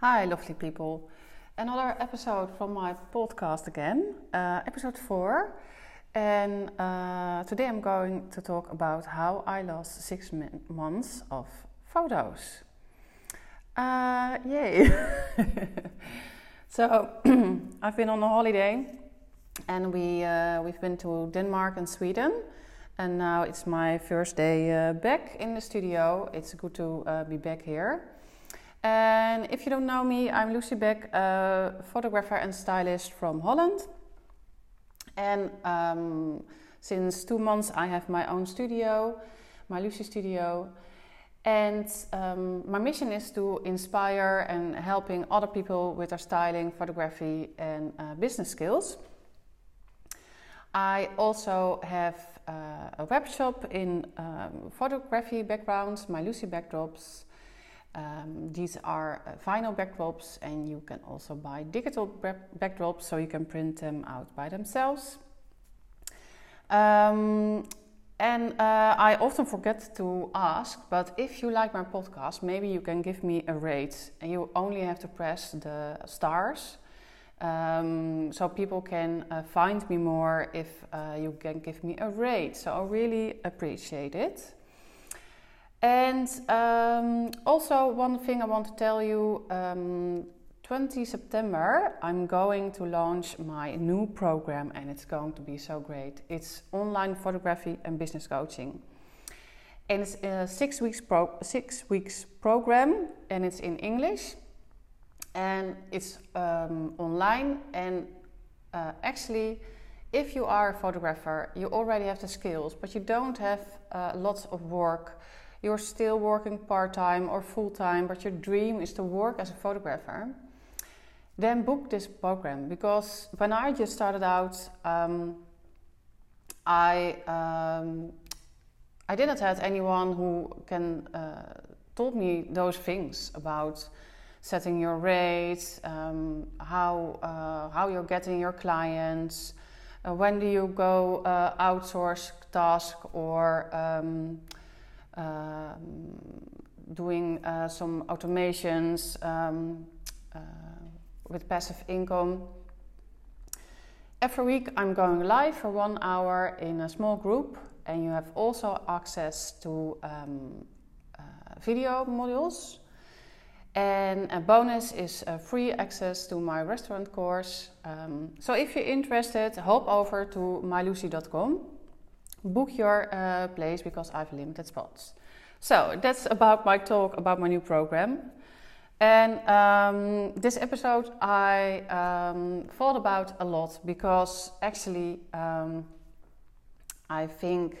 Hi, lovely people. Another episode from my podcast again, uh, episode four. And uh, today I'm going to talk about how I lost six months of photos. Uh, yay! so I've been on a holiday, and we uh, we've been to Denmark and Sweden, and now it's my first day uh, back in the studio. It's good to uh, be back here. And if you don't know me, I'm Lucy Beck, a photographer and stylist from Holland. And um, since two months, I have my own studio, my Lucy Studio. And um, my mission is to inspire and helping other people with their styling, photography, and uh, business skills. I also have uh, a web shop in um, photography backgrounds, my Lucy backdrops. Um, these are uh, vinyl backdrops, and you can also buy digital backdrops so you can print them out by themselves. Um, and uh, I often forget to ask, but if you like my podcast, maybe you can give me a rate. And you only have to press the stars. Um, so people can uh, find me more if uh, you can give me a rate. So I really appreciate it. And um, also, one thing I want to tell you um, 20 September, I'm going to launch my new program, and it's going to be so great. It's online photography and business coaching. And it's a six weeks, pro- six weeks program, and it's in English, and it's um, online. And uh, actually, if you are a photographer, you already have the skills, but you don't have uh, lots of work you're still working part time or full time, but your dream is to work as a photographer, then book this program because when I just started out, um, I um, I didn't have anyone who can uh, told me those things about setting your rates, um, how uh, how you're getting your clients, uh, when do you go uh, outsource task or um, doing uh, some automations um, uh, with passive income. Every week I'm going live for one hour in a small group, and you have also access to um, uh, video modules. And a bonus is free access to my restaurant course. Um, so if you're interested, hop over to mylucy.com book your uh, place because I have limited spots. So that's about my talk about my new program. And um, this episode I um, thought about a lot because actually um, I think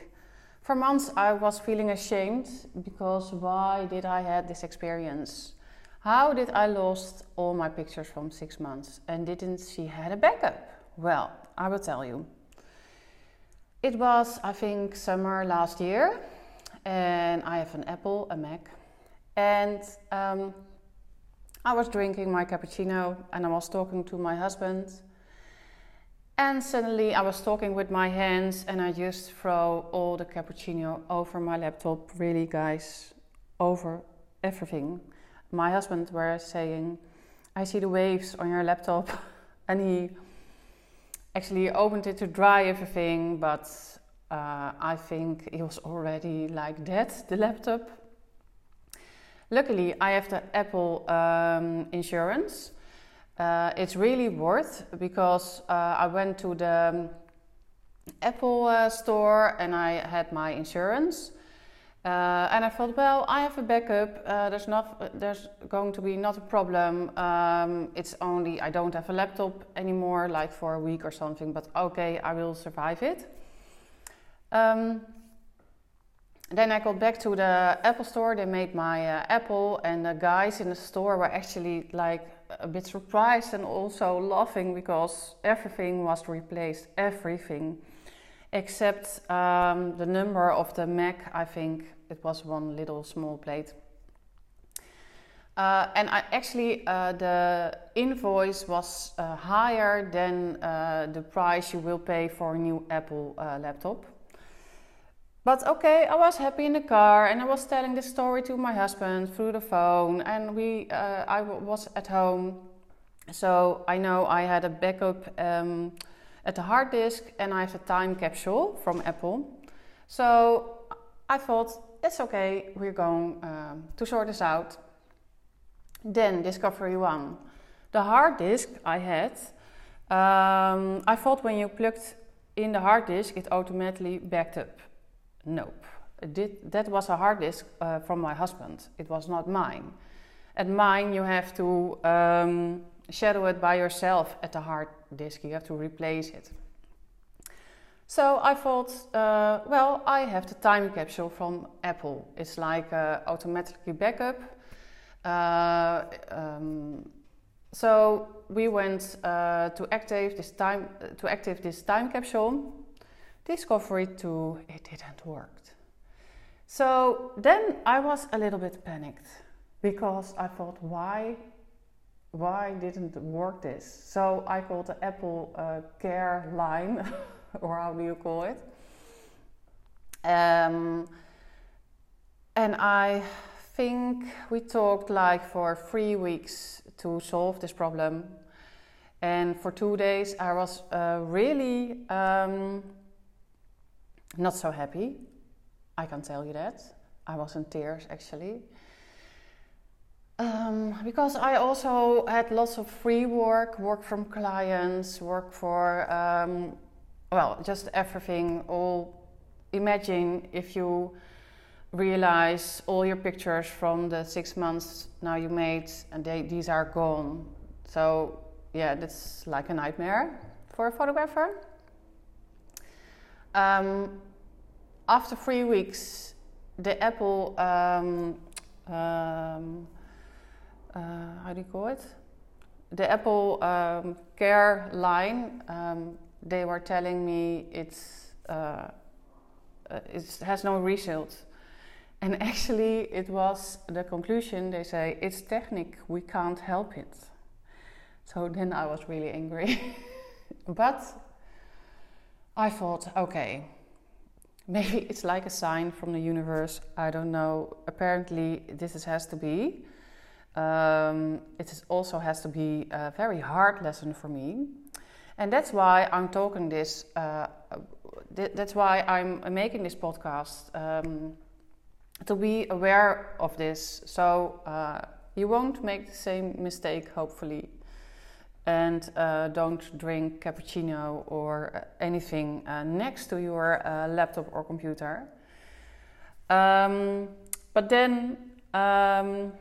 for months I was feeling ashamed because why did I have this experience? How did I lost all my pictures from six months and didn't she had a backup? Well, I will tell you. It was, I think, summer last year, and I have an Apple, a Mac, and um, I was drinking my cappuccino and I was talking to my husband. And suddenly I was talking with my hands and I just throw all the cappuccino over my laptop, really, guys, over everything. My husband was saying, I see the waves on your laptop, and he actually opened it to dry everything, but uh, I think it was already like that, the laptop. Luckily, I have the Apple um, insurance. Uh, it's really worth because uh, I went to the Apple uh, store and I had my insurance. Uh, and I thought, well, I have a backup. Uh, there's not, there's going to be not a problem. Um, it's only I don't have a laptop anymore, like for a week or something. But okay, I will survive it. Um, then I got back to the Apple store. They made my uh, Apple, and the guys in the store were actually like a bit surprised and also laughing because everything was replaced. Everything except um, the number of the Mac, I think it was one little small plate. Uh, and I, actually, uh, the invoice was uh, higher than uh, the price you will pay for a new Apple uh, laptop. but okay, I was happy in the car, and I was telling this story to my husband through the phone, and we, uh, I w- was at home, so I know I had a backup um, at the hard disk, and I have a time capsule from Apple. So I thought it's okay, we're going um, to sort this out. Then Discovery One, the hard disk I had. Um, I thought when you plugged in the hard disk, it automatically backed up. Nope. Did, that was a hard disk uh, from my husband. It was not mine. At mine, you have to um, shadow it by yourself at the hard disk. You have to replace it. So I thought, uh, well, I have the time capsule from Apple. It's like uh, automatically backup. Uh, um, so we went uh, to active this time to active this time capsule Discovery 2, it didn't work. So then I was a little bit panicked because I thought, why, why didn't work this? So I called the Apple uh, Care line, or how do you call it? Um, and I think we talked like for three weeks to solve this problem. And for two days, I was uh, really um, not so happy. I can tell you that. I was in tears actually. Um, because I also had lots of free work, work from clients, work for, um, well, just everything. All imagine if you realize all your pictures from the six months now you made and they, these are gone. So yeah, that's like a nightmare for a photographer. Um, after three weeks, the Apple, um, um, uh, how do you call it? The Apple um, Care line, um, they were telling me it's, uh, uh it has no result. And actually, it was the conclusion they say it's technique, we can't help it. So then I was really angry. but I thought, okay, maybe it's like a sign from the universe. I don't know. Apparently, this is, has to be. Um, it is also has to be a very hard lesson for me, and that's why I'm talking this. Uh, th- that's why I'm making this podcast um, to be aware of this, so uh, you won't make the same mistake. Hopefully, and uh, don't drink cappuccino or uh, anything uh, next to your uh, laptop or computer. Um, but then, um,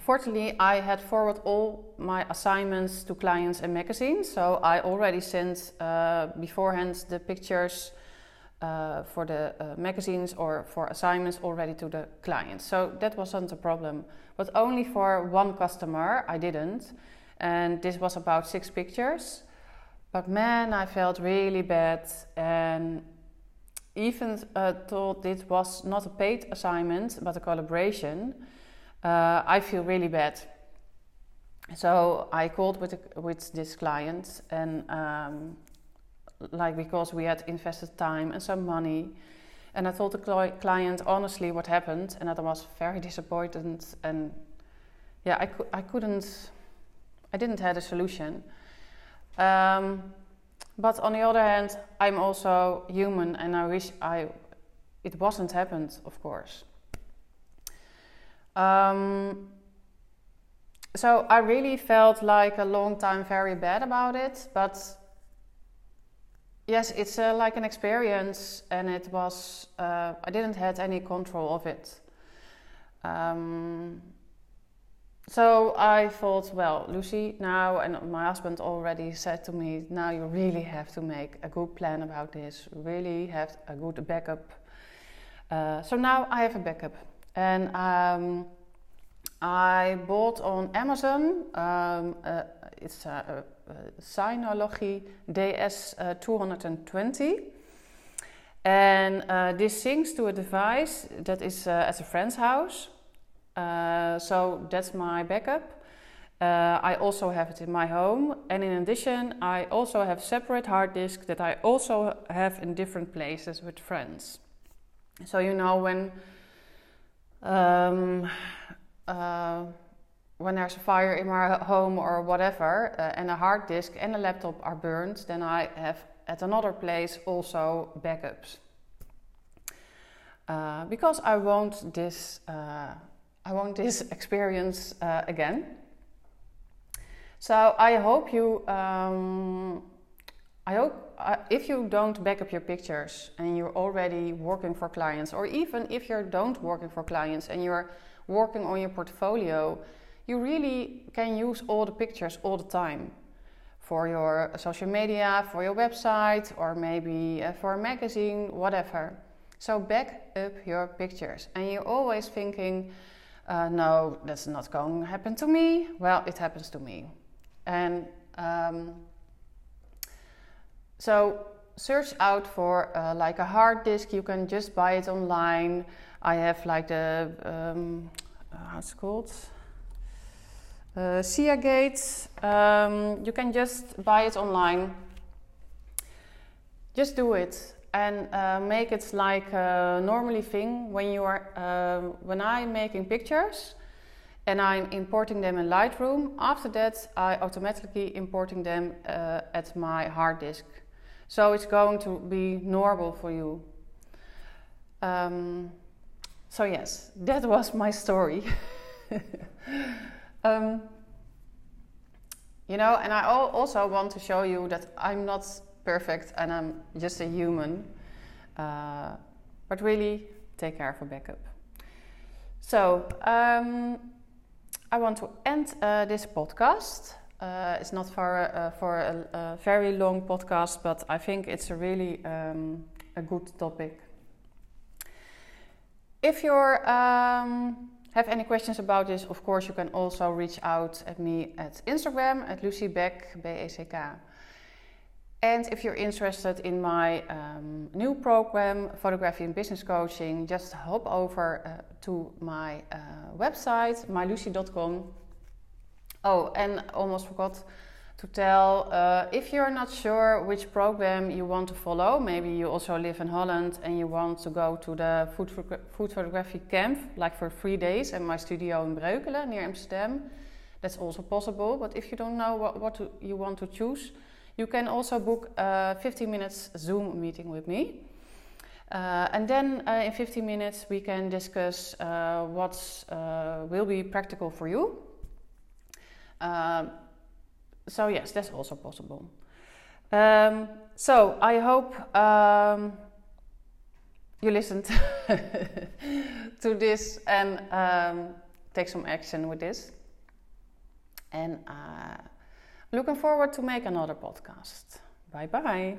fortunately, I had forwarded all my assignments to clients and magazines, so I already sent uh, beforehand the pictures. Uh, for the magazines or for assignments already to the clients. So that wasn't a problem. But only for one customer, I didn't and this was about six pictures. But man, I felt really bad, and even uh, thought it was not a paid assignment but a collaboration. Uh, I feel really bad. So I called with with this client, and um, like because we had invested time and some money, and I told the client honestly what happened, and that I was very disappointed, and yeah, I, I couldn't I didn't have a solution. Um, but on the other hand, I'm also human, and I wish I it wasn't happened, of course. Um, so I really felt like a long time very bad about it, but yes, it's uh, like an experience, and it was uh, I didn't have any control of it. Um, so I thought, well, Lucy, now, and my husband already said to me, now you really have to make a good plan about this, really have a good backup. Uh, so now I have a backup. And um, I bought on Amazon, um, uh, it's a, a, a Synology DS220. Uh, and uh, this syncs to a device that is uh, at a friend's house. So that's my backup. Uh, I also have it in my home, and in addition, I also have separate hard disk that I also have in different places with friends. So you know when um, uh, when there's a fire in my home or whatever, uh, and a hard disk and a laptop are burned, then I have at another place also backups. Uh, because I want this, uh, I want this experience uh, again. So I hope you, um, I hope uh, if you don't back up your pictures and you're already working for clients, or even if you don't working for clients and you're working on your portfolio, you really can use all the pictures all the time for your social media, for your website, or maybe uh, for a magazine, whatever. So back up your pictures. And you're always thinking, uh, no, that's not going to happen to me. Well, it happens to me. And um, so search out for uh, like a hard disk. You can just buy it online. I have like the, um, how's it called? Uh, Seagate, um, you can just buy it online. Just do it and uh, make it like a normally thing when you are uh, when I'm making pictures and I'm importing them in Lightroom. After that, I automatically importing them uh, at my hard disk. So it's going to be normal for you. Um, so yes, that was my story. Um, you know, and I also want to show you that I'm not perfect and I'm just a human. Uh, but really, take care of a backup. So, um, I want to end uh, this podcast. Uh, it's not for, uh, for a, a, very long podcast, but I think it's a really um, a good topic. If you're um, have any questions about this, of course, you can also reach out at me at Instagram at Lucy Beck, B-E-C-K. And if you're interested in my um, new program, Photography and Business Coaching, just hop over uh, to my uh, website, mylucy.com. Oh, and almost forgot to tell uh, if you're not sure which program you want to follow, maybe you also live in Holland and you want to go to the food, food photography camp, like for three days at my studio in Breukelen near Amsterdam. That's also possible. But if you don't know what, what to, you want to choose, you can also book a 15 minutes Zoom meeting with me. Uh, and then uh, in 15 minutes we can discuss uh, what uh, will be practical for you. Uh, so yes, that's also possible. Um, so I hope um, you listened to this and um, take some action with this. And uh, looking forward to make another podcast. Bye bye.